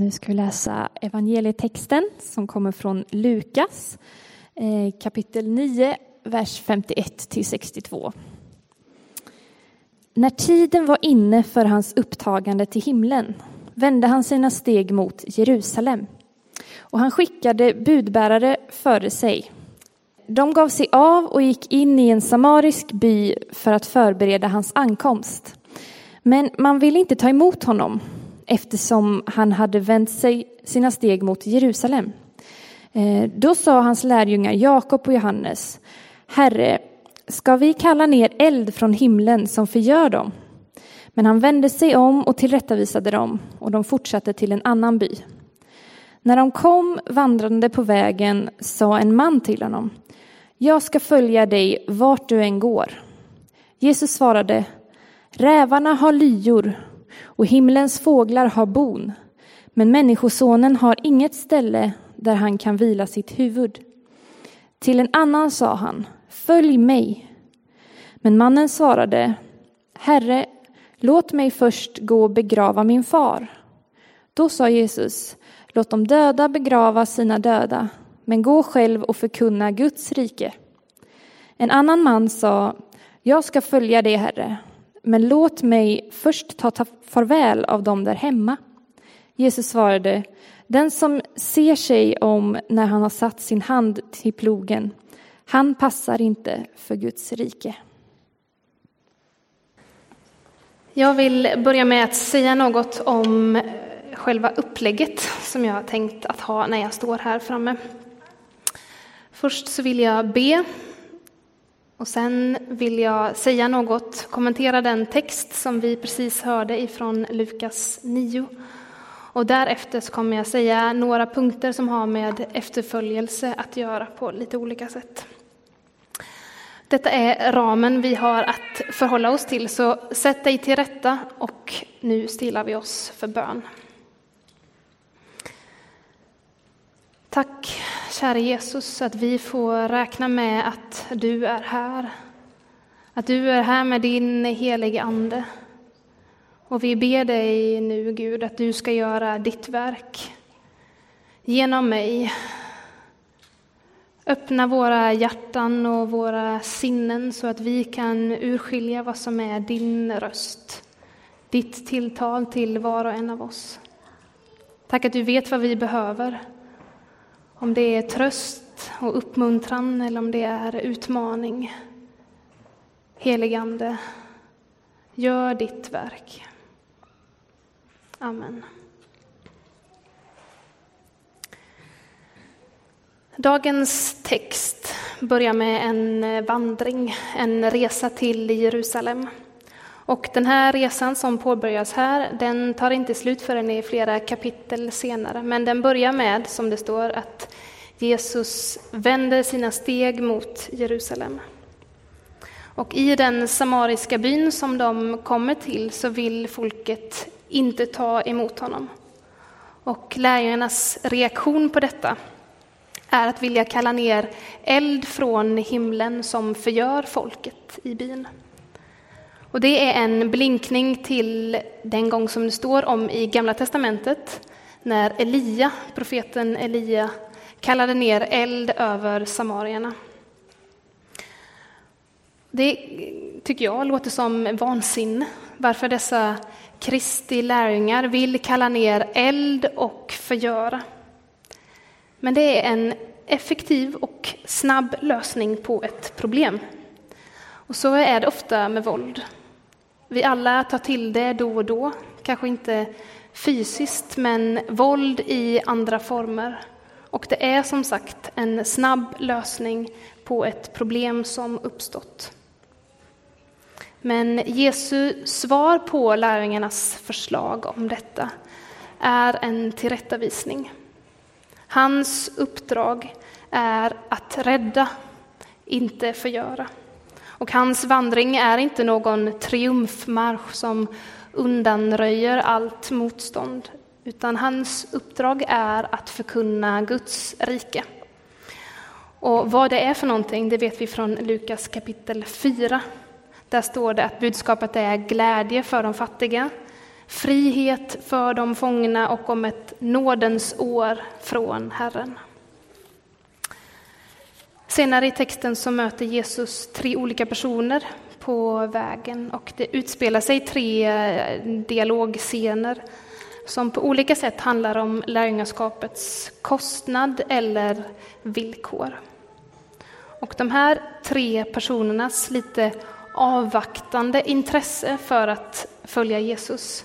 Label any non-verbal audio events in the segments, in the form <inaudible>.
Nu ska vi läsa evangelietexten som kommer från Lukas eh, kapitel 9, vers 51 till 62. När tiden var inne för hans upptagande till himlen vände han sina steg mot Jerusalem och han skickade budbärare före sig. De gav sig av och gick in i en samarisk by för att förbereda hans ankomst. Men man ville inte ta emot honom eftersom han hade vänt sig sina steg mot Jerusalem. Eh, då sa hans lärjungar Jakob och Johannes, Herre, ska vi kalla ner eld från himlen som förgör dem? Men han vände sig om och tillrättavisade dem och de fortsatte till en annan by. När de kom vandrande på vägen sa en man till honom, jag ska följa dig vart du än går. Jesus svarade, rävarna har lyor och himlens fåglar har bon, men Människosonen har inget ställe där han kan vila sitt huvud. Till en annan sa han, följ mig. Men mannen svarade, Herre, låt mig först gå och begrava min far. Då sa Jesus, låt de döda begrava sina döda, men gå själv och förkunna Guds rike. En annan man sa, jag ska följa dig, Herre, men låt mig först ta farväl av dem där hemma. Jesus svarade, den som ser sig om när han har satt sin hand till plogen, han passar inte för Guds rike. Jag vill börja med att säga något om eh, själva upplägget som jag har tänkt att ha när jag står här framme. Först så vill jag be och sen vill jag säga något, kommentera den text som vi precis hörde ifrån Lukas 9. Och därefter så kommer jag säga några punkter som har med efterföljelse att göra på lite olika sätt. Detta är ramen vi har att förhålla oss till, så sätt dig till rätta och nu stillar vi oss för bön. Tack, kära Jesus, att vi får räkna med att du är här. Att du är här med din helige Ande. Och vi ber dig nu, Gud, att du ska göra ditt verk genom mig. Öppna våra hjärtan och våra sinnen så att vi kan urskilja vad som är din röst, ditt tilltal till var och en av oss. Tack att du vet vad vi behöver. Om det är tröst och uppmuntran eller om det är utmaning. Heligande, gör ditt verk. Amen. Dagens text börjar med en vandring, en resa till Jerusalem. Och den här resan som påbörjas här, den tar inte slut förrän i flera kapitel senare. Men den börjar med, som det står, att Jesus vänder sina steg mot Jerusalem. Och i den samariska byn som de kommer till så vill folket inte ta emot honom. Och lärjungarnas reaktion på detta är att vilja kalla ner eld från himlen som förgör folket i byn. Och det är en blinkning till den gång som det står om i Gamla testamentet när Elia, profeten Elia, kallade ner eld över samarierna. Det tycker jag låter som vansinne, varför dessa Kristi lärjungar vill kalla ner eld och förgöra. Men det är en effektiv och snabb lösning på ett problem. Och så är det ofta med våld. Vi alla tar till det då och då, kanske inte fysiskt, men våld i andra former. Och det är som sagt en snabb lösning på ett problem som uppstått. Men Jesu svar på lärjungarnas förslag om detta är en tillrättavisning. Hans uppdrag är att rädda, inte förgöra. Och hans vandring är inte någon triumfmarsch som undanröjer allt motstånd, utan hans uppdrag är att förkunna Guds rike. Och vad det är för någonting, det vet vi från Lukas kapitel 4. Där står det att budskapet är glädje för de fattiga, frihet för de fångna och om ett nådens år från Herren. Senare i texten så möter Jesus tre olika personer på vägen och det utspelar sig tre eh, dialogscener som på olika sätt handlar om lärjungaskapets kostnad eller villkor. Och de här tre personernas lite avvaktande intresse för att följa Jesus,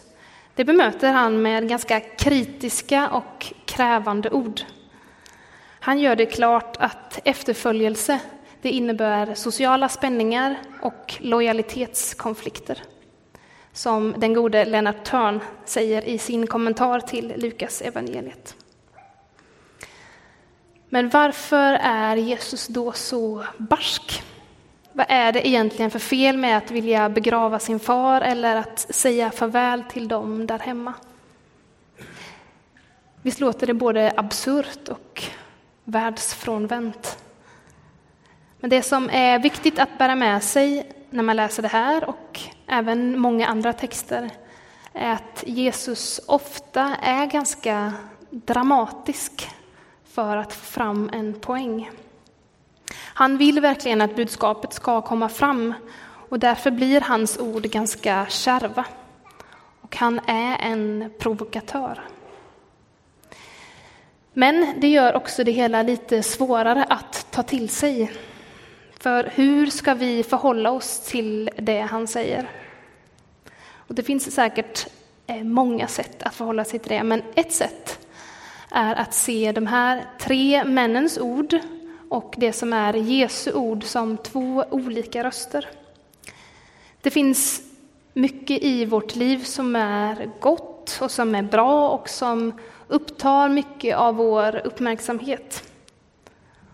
det bemöter han med ganska kritiska och krävande ord. Han gör det klart att efterföljelse det innebär sociala spänningar och lojalitetskonflikter. Som den gode Lennart Törn säger i sin kommentar till Lukas evangeliet. Men varför är Jesus då så barsk? Vad är det egentligen för fel med att vilja begrava sin far eller att säga farväl till dem där hemma? Visst låter det både absurt och världsfrånvänt. Men det som är viktigt att bära med sig när man läser det här och även många andra texter är att Jesus ofta är ganska dramatisk för att få fram en poäng. Han vill verkligen att budskapet ska komma fram och därför blir hans ord ganska kärva. Och han är en provokatör. Men det gör också det hela lite svårare att ta till sig. För hur ska vi förhålla oss till det han säger? Och det finns säkert eh, många sätt att förhålla sig till det, men ett sätt är att se de här tre männens ord och det som är Jesu ord som två olika röster. Det finns mycket i vårt liv som är gott och som är bra och som upptar mycket av vår uppmärksamhet.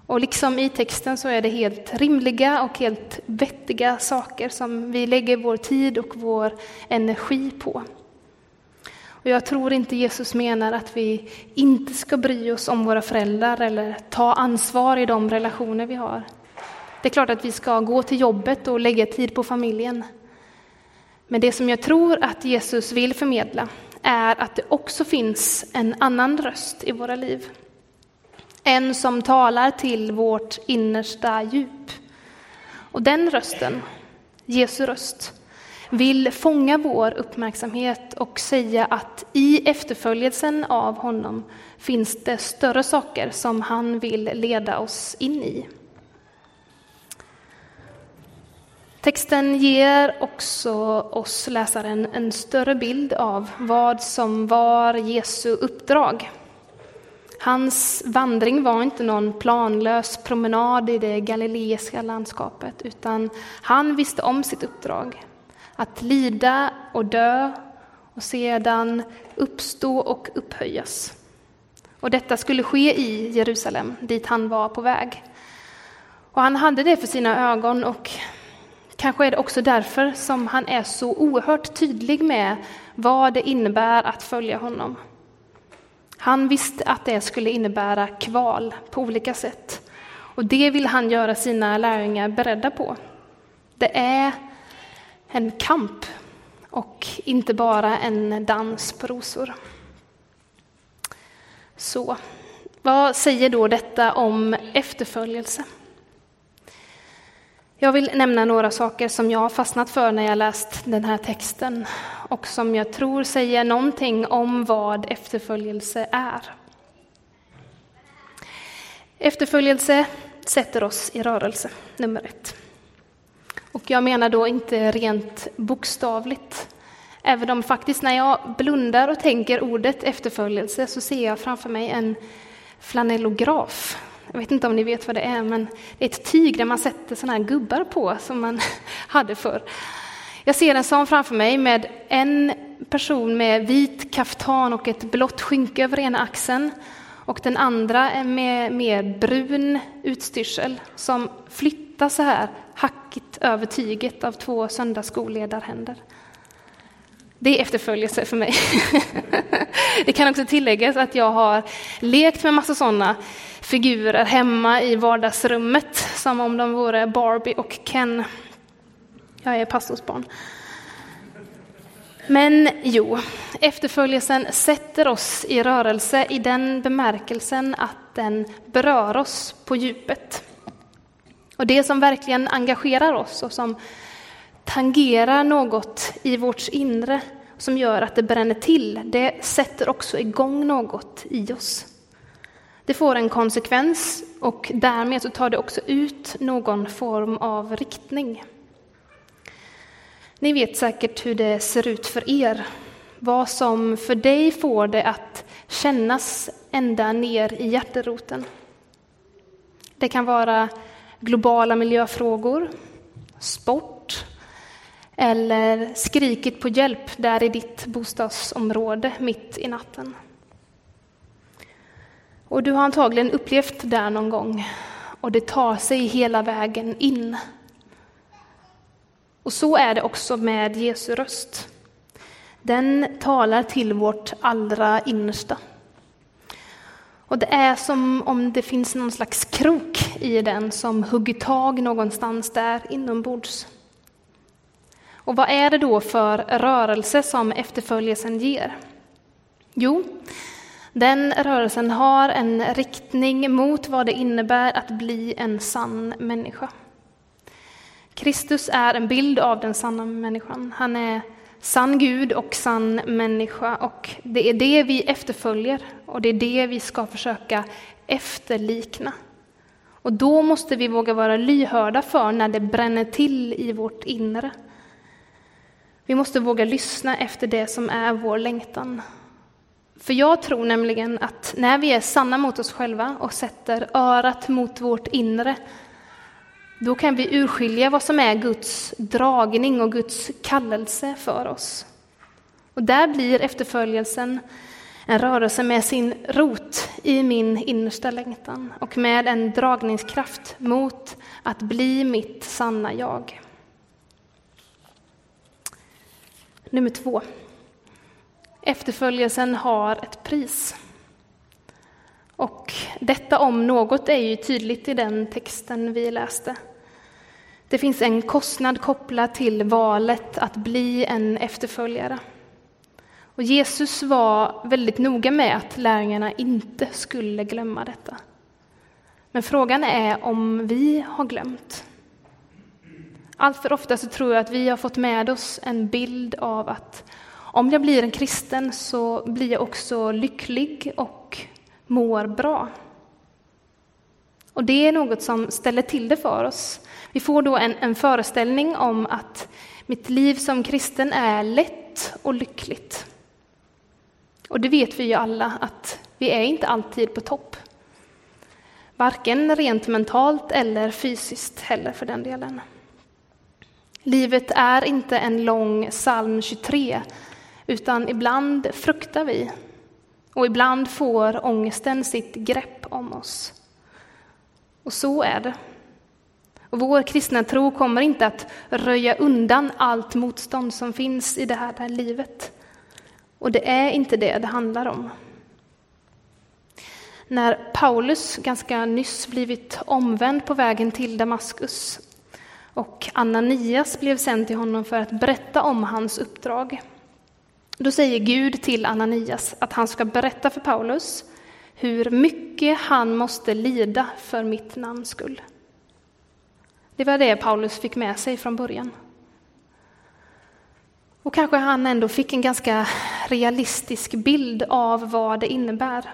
Och liksom i texten så är det helt rimliga och helt vettiga saker som vi lägger vår tid och vår energi på. Och jag tror inte Jesus menar att vi inte ska bry oss om våra föräldrar eller ta ansvar i de relationer vi har. Det är klart att vi ska gå till jobbet och lägga tid på familjen. Men det som jag tror att Jesus vill förmedla är att det också finns en annan röst i våra liv. En som talar till vårt innersta djup. Och den rösten, Jesu röst, vill fånga vår uppmärksamhet och säga att i efterföljelsen av honom finns det större saker som han vill leda oss in i. Texten ger också oss läsaren en större bild av vad som var Jesu uppdrag. Hans vandring var inte någon planlös promenad i det galileiska landskapet, utan han visste om sitt uppdrag. Att lida och dö och sedan uppstå och upphöjas. Och detta skulle ske i Jerusalem, dit han var på väg. Och han hade det för sina ögon och kanske är det också därför som han är så oerhört tydlig med vad det innebär att följa honom. Han visste att det skulle innebära kval på olika sätt. Och det vill han göra sina lärjungar beredda på. Det är en kamp och inte bara en dans på rosor. Så, vad säger då detta om efterföljelse? Jag vill nämna några saker som jag har fastnat för när jag läst den här texten och som jag tror säger någonting om vad efterföljelse är. Efterföljelse sätter oss i rörelse, nummer ett. Och jag menar då inte rent bokstavligt. Även om faktiskt när jag blundar och tänker ordet efterföljelse så ser jag framför mig en flanellograf jag vet inte om ni vet vad det är, men det är ett tyg där man sätter sådana här gubbar på som man <laughs> hade förr. Jag ser en sån framför mig med en person med vit kaftan och ett blått skynke över ena axeln och den andra med mer brun utstyrsel som flyttar så här hackigt över tyget av två söndagsskoledarhänder. Det är efterföljelse för mig. <laughs> Det kan också tilläggas att jag har lekt med massa sådana figurer hemma i vardagsrummet som om de vore Barbie och Ken. Jag är pastorsbarn. Men jo, efterföljelsen sätter oss i rörelse i den bemärkelsen att den berör oss på djupet. Och det som verkligen engagerar oss och som tangerar något i vårt inre som gör att det bränner till, det sätter också igång något i oss. Det får en konsekvens och därmed så tar det också ut någon form av riktning. Ni vet säkert hur det ser ut för er. Vad som för dig får det att kännas ända ner i hjärteroten. Det kan vara globala miljöfrågor, sport eller skrikit på hjälp där i ditt bostadsområde mitt i natten. Och du har antagligen upplevt det där någon gång och det tar sig hela vägen in. Och så är det också med Jesu röst. Den talar till vårt allra innersta. Och det är som om det finns någon slags krok i den som hugger tag någonstans där inombords. Och vad är det då för rörelse som efterföljelsen ger? Jo, den rörelsen har en riktning mot vad det innebär att bli en sann människa. Kristus är en bild av den sanna människan. Han är sann Gud och sann människa och det är det vi efterföljer och det är det vi ska försöka efterlikna. Och då måste vi våga vara lyhörda för när det bränner till i vårt inre. Vi måste våga lyssna efter det som är vår längtan. För jag tror nämligen att när vi är sanna mot oss själva och sätter örat mot vårt inre då kan vi urskilja vad som är Guds dragning och Guds kallelse för oss. Och där blir efterföljelsen en rörelse med sin rot i min innersta längtan och med en dragningskraft mot att bli mitt sanna jag. Nummer två. Efterföljelsen har ett pris. Och detta om något är ju tydligt i den texten vi läste. Det finns en kostnad kopplad till valet att bli en efterföljare. Och Jesus var väldigt noga med att lärjungarna inte skulle glömma detta. Men frågan är om vi har glömt. Allt för ofta så tror jag att vi har fått med oss en bild av att om jag blir en kristen så blir jag också lycklig och mår bra. Och det är något som ställer till det för oss. Vi får då en, en föreställning om att mitt liv som kristen är lätt och lyckligt. Och det vet vi ju alla att vi är inte alltid på topp. Varken rent mentalt eller fysiskt heller för den delen. Livet är inte en lång psalm 23, utan ibland fruktar vi. Och ibland får ångesten sitt grepp om oss. Och så är det. Och vår kristna tro kommer inte att röja undan allt motstånd som finns i det här livet. Och det är inte det det handlar om. När Paulus ganska nyss blivit omvänd på vägen till Damaskus och Ananias blev sänd till honom för att berätta om hans uppdrag. Då säger Gud till Ananias att han ska berätta för Paulus hur mycket han måste lida för mitt namns skull. Det var det Paulus fick med sig från början. Och kanske han ändå fick en ganska realistisk bild av vad det innebär.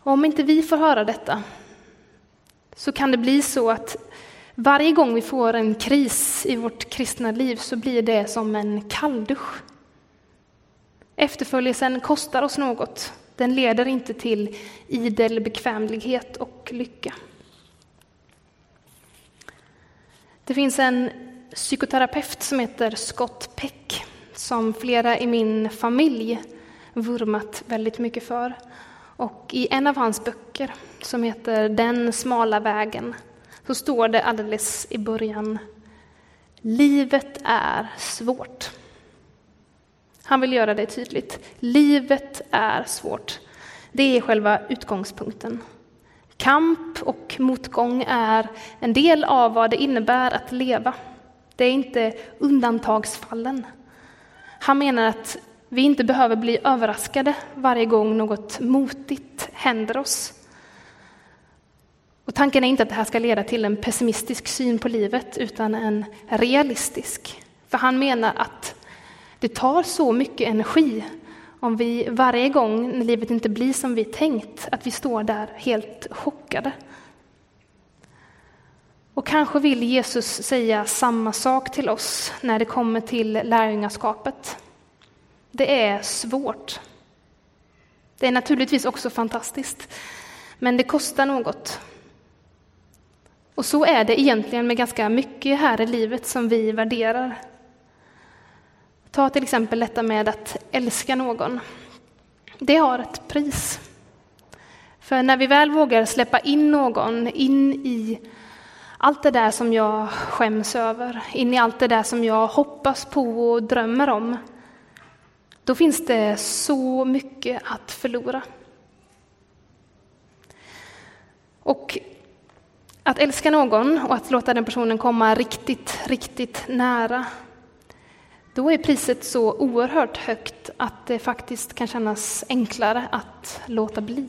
Och om inte vi får höra detta så kan det bli så att varje gång vi får en kris i vårt kristna liv så blir det som en kalldusch. Efterföljelsen kostar oss något. Den leder inte till idel bekvämlighet och lycka. Det finns en psykoterapeut som heter Scott Peck som flera i min familj vurmat väldigt mycket för. Och i en av hans böcker, som heter Den smala vägen, så står det alldeles i början Livet är svårt. Han vill göra det tydligt. Livet är svårt. Det är själva utgångspunkten. Kamp och motgång är en del av vad det innebär att leva. Det är inte undantagsfallen. Han menar att vi inte behöver bli överraskade varje gång något motigt händer oss. Och tanken är inte att det här ska leda till en pessimistisk syn på livet, utan en realistisk. För han menar att det tar så mycket energi om vi varje gång när livet inte blir som vi tänkt, att vi står där helt chockade. Och kanske vill Jesus säga samma sak till oss när det kommer till lärjungaskapet. Det är svårt. Det är naturligtvis också fantastiskt, men det kostar något. Och så är det egentligen med ganska mycket här i livet som vi värderar. Ta till exempel detta med att älska någon. Det har ett pris. För när vi väl vågar släppa in någon in i allt det där som jag skäms över, in i allt det där som jag hoppas på och drömmer om, då finns det så mycket att förlora. Och att älska någon och att låta den personen komma riktigt, riktigt nära, då är priset så oerhört högt att det faktiskt kan kännas enklare att låta bli.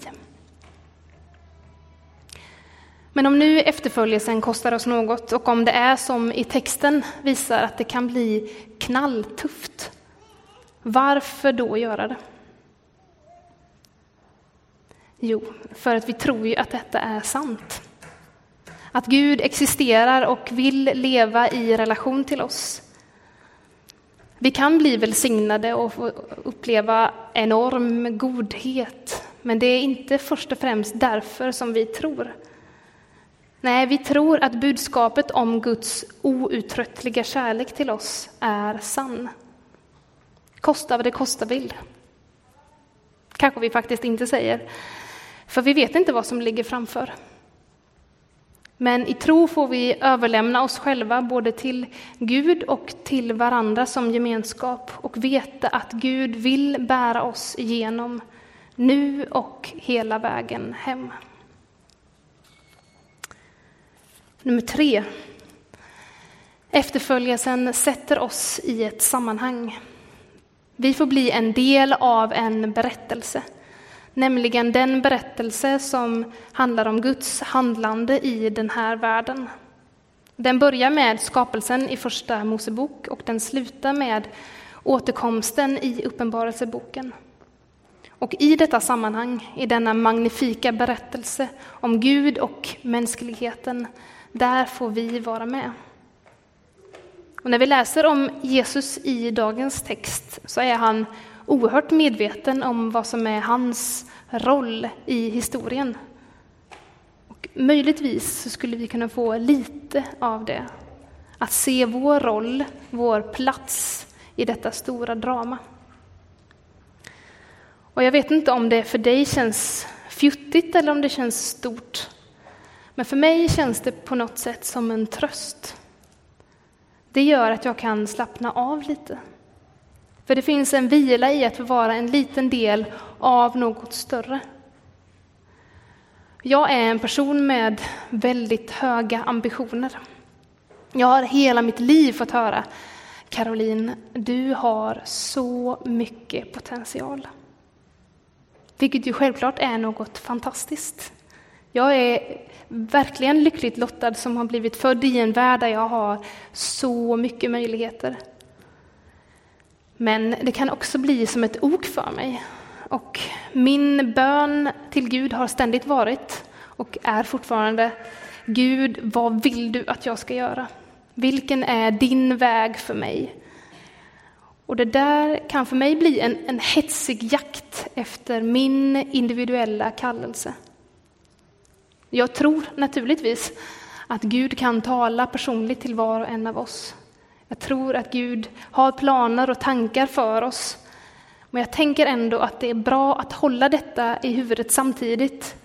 Men om nu efterföljelsen kostar oss något och om det är som i texten visar att det kan bli knalltufft, varför då göra det? Jo, för att vi tror ju att detta är sant. Att Gud existerar och vill leva i relation till oss. Vi kan bli välsignade och få uppleva enorm godhet, men det är inte först och främst därför som vi tror. Nej, vi tror att budskapet om Guds outtröttliga kärlek till oss är sann. Kosta vad det kosta vill. Kanske vi faktiskt inte säger, för vi vet inte vad som ligger framför. Men i tro får vi överlämna oss själva både till Gud och till varandra som gemenskap och veta att Gud vill bära oss igenom nu och hela vägen hem. Nummer tre. Efterföljelsen sätter oss i ett sammanhang. Vi får bli en del av en berättelse, nämligen den berättelse som handlar om Guds handlande i den här världen. Den börjar med skapelsen i Första Mosebok och den slutar med återkomsten i Uppenbarelseboken. Och i detta sammanhang, i denna magnifika berättelse om Gud och mänskligheten, där får vi vara med. Och när vi läser om Jesus i dagens text så är han oerhört medveten om vad som är hans roll i historien. Och möjligtvis så skulle vi kunna få lite av det. Att se vår roll, vår plats i detta stora drama. Och jag vet inte om det för dig känns fjuttigt eller om det känns stort. Men för mig känns det på något sätt som en tröst. Det gör att jag kan slappna av lite. För det finns en vila i att få vara en liten del av något större. Jag är en person med väldigt höga ambitioner. Jag har hela mitt liv fått höra Caroline, du har så mycket potential. Vilket ju självklart är något fantastiskt. Jag är verkligen lyckligt lottad som har blivit född i en värld där jag har så mycket möjligheter. Men det kan också bli som ett ok för mig. Och min bön till Gud har ständigt varit och är fortfarande Gud, vad vill du att jag ska göra? Vilken är din väg för mig? Och det där kan för mig bli en, en hetsig jakt efter min individuella kallelse. Jag tror naturligtvis att Gud kan tala personligt till var och en av oss. Jag tror att Gud har planer och tankar för oss. Men jag tänker ändå att det är bra att hålla detta i huvudet samtidigt.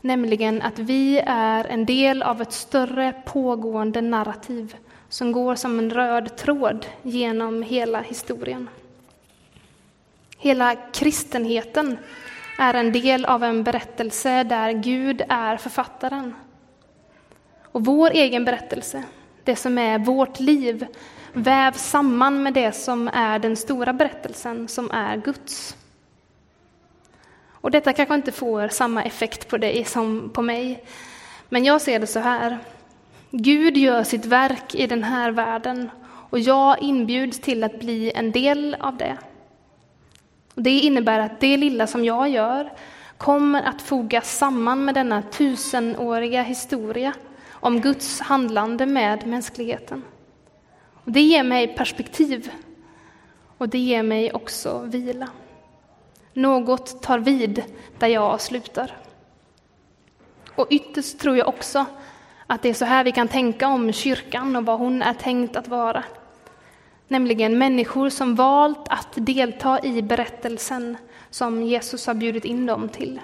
Nämligen att vi är en del av ett större pågående narrativ som går som en röd tråd genom hela historien. Hela kristenheten är en del av en berättelse där Gud är författaren. Och vår egen berättelse, det som är vårt liv, vävs samman med det som är den stora berättelsen, som är Guds. Och detta kanske inte får samma effekt på dig som på mig, men jag ser det så här. Gud gör sitt verk i den här världen och jag inbjuds till att bli en del av det. Det innebär att det lilla som jag gör kommer att fogas samman med denna tusenåriga historia om Guds handlande med mänskligheten. Det ger mig perspektiv och det ger mig också vila. Något tar vid där jag slutar. Och ytterst tror jag också att det är så här vi kan tänka om kyrkan och vad hon är tänkt att vara. Nämligen människor som valt att delta i berättelsen som Jesus har bjudit in dem till.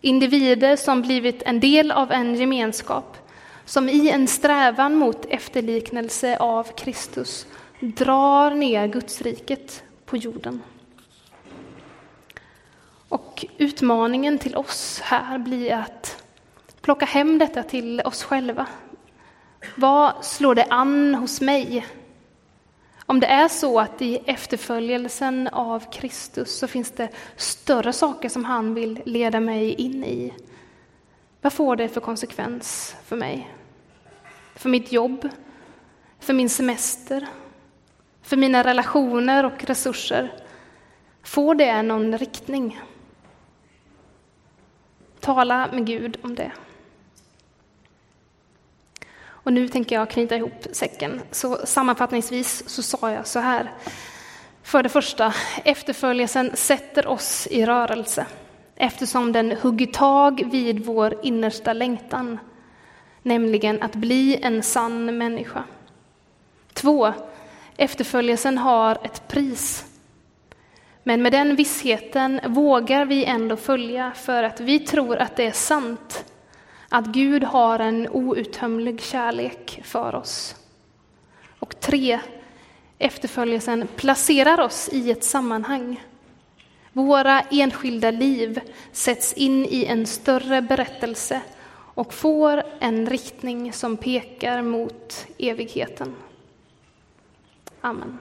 Individer som blivit en del av en gemenskap som i en strävan mot efterliknelse av Kristus drar ner Gudsriket på jorden. Och utmaningen till oss här blir att plocka hem detta till oss själva. Vad slår det an hos mig? Om det är så att i efterföljelsen av Kristus så finns det större saker som han vill leda mig in i. Vad får det för konsekvens för mig? För mitt jobb? För min semester? För mina relationer och resurser? Får det någon riktning? Tala med Gud om det. Och nu tänker jag knyta ihop säcken. Så sammanfattningsvis så sa jag så här. För det första, efterföljelsen sätter oss i rörelse eftersom den hugger tag vid vår innersta längtan, nämligen att bli en sann människa. Två, efterföljelsen har ett pris. Men med den vissheten vågar vi ändå följa för att vi tror att det är sant att Gud har en outtömlig kärlek för oss. Och tre, efterföljelsen placerar oss i ett sammanhang. Våra enskilda liv sätts in i en större berättelse och får en riktning som pekar mot evigheten. Amen.